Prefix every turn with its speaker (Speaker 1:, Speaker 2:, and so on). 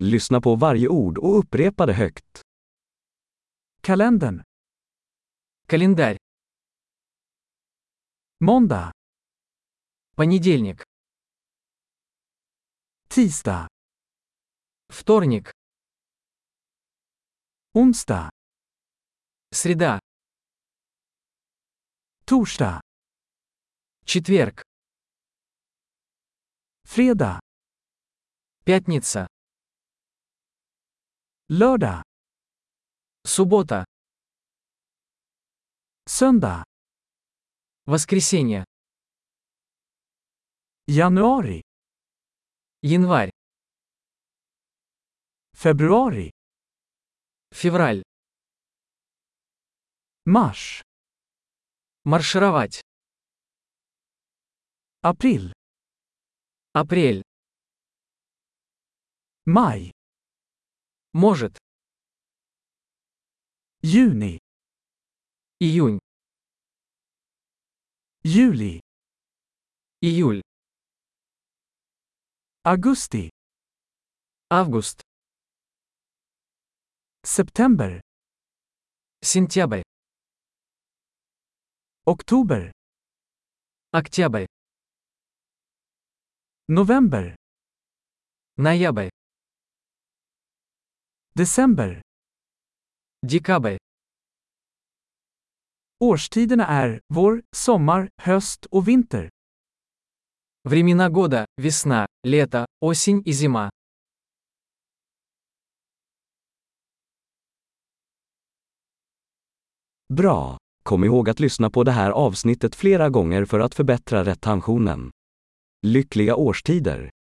Speaker 1: Lyssna på varje ord och upprepa det högt.
Speaker 2: Kalendern.
Speaker 3: Календарь.
Speaker 2: Måndag.
Speaker 3: Понедельник.
Speaker 2: Tisdag.
Speaker 3: Вторник.
Speaker 2: Onsdag.
Speaker 3: Среда.
Speaker 2: Torsdag.
Speaker 3: Четверг.
Speaker 2: Fredag.
Speaker 3: Пятница.
Speaker 2: Lördag.
Speaker 3: Суббота.
Speaker 2: Söndag.
Speaker 3: Воскресенье.
Speaker 2: Januari.
Speaker 3: Январь.
Speaker 2: Februari.
Speaker 3: Февраль.
Speaker 2: Mars.
Speaker 3: Маршировать.
Speaker 2: April.
Speaker 3: Апрель.
Speaker 2: Maj.
Speaker 3: Может.
Speaker 2: Juni.
Speaker 3: Июнь.
Speaker 2: Juli.
Speaker 3: Июль.
Speaker 2: Augusti.
Speaker 3: Август.
Speaker 2: September.
Speaker 3: Сентябрь.
Speaker 2: Oktober.
Speaker 3: Октябрь.
Speaker 2: November.
Speaker 3: Ноябрь.
Speaker 2: December.
Speaker 3: Декабрь.
Speaker 2: Årstiderna är vår, sommar, höst och vinter.
Speaker 3: Времена года – весна, лето, осень и зима.
Speaker 1: Bra! Kom ihåg att lyssna på det här avsnittet flera gånger för att förbättra retentionen. Lyckliga årstider!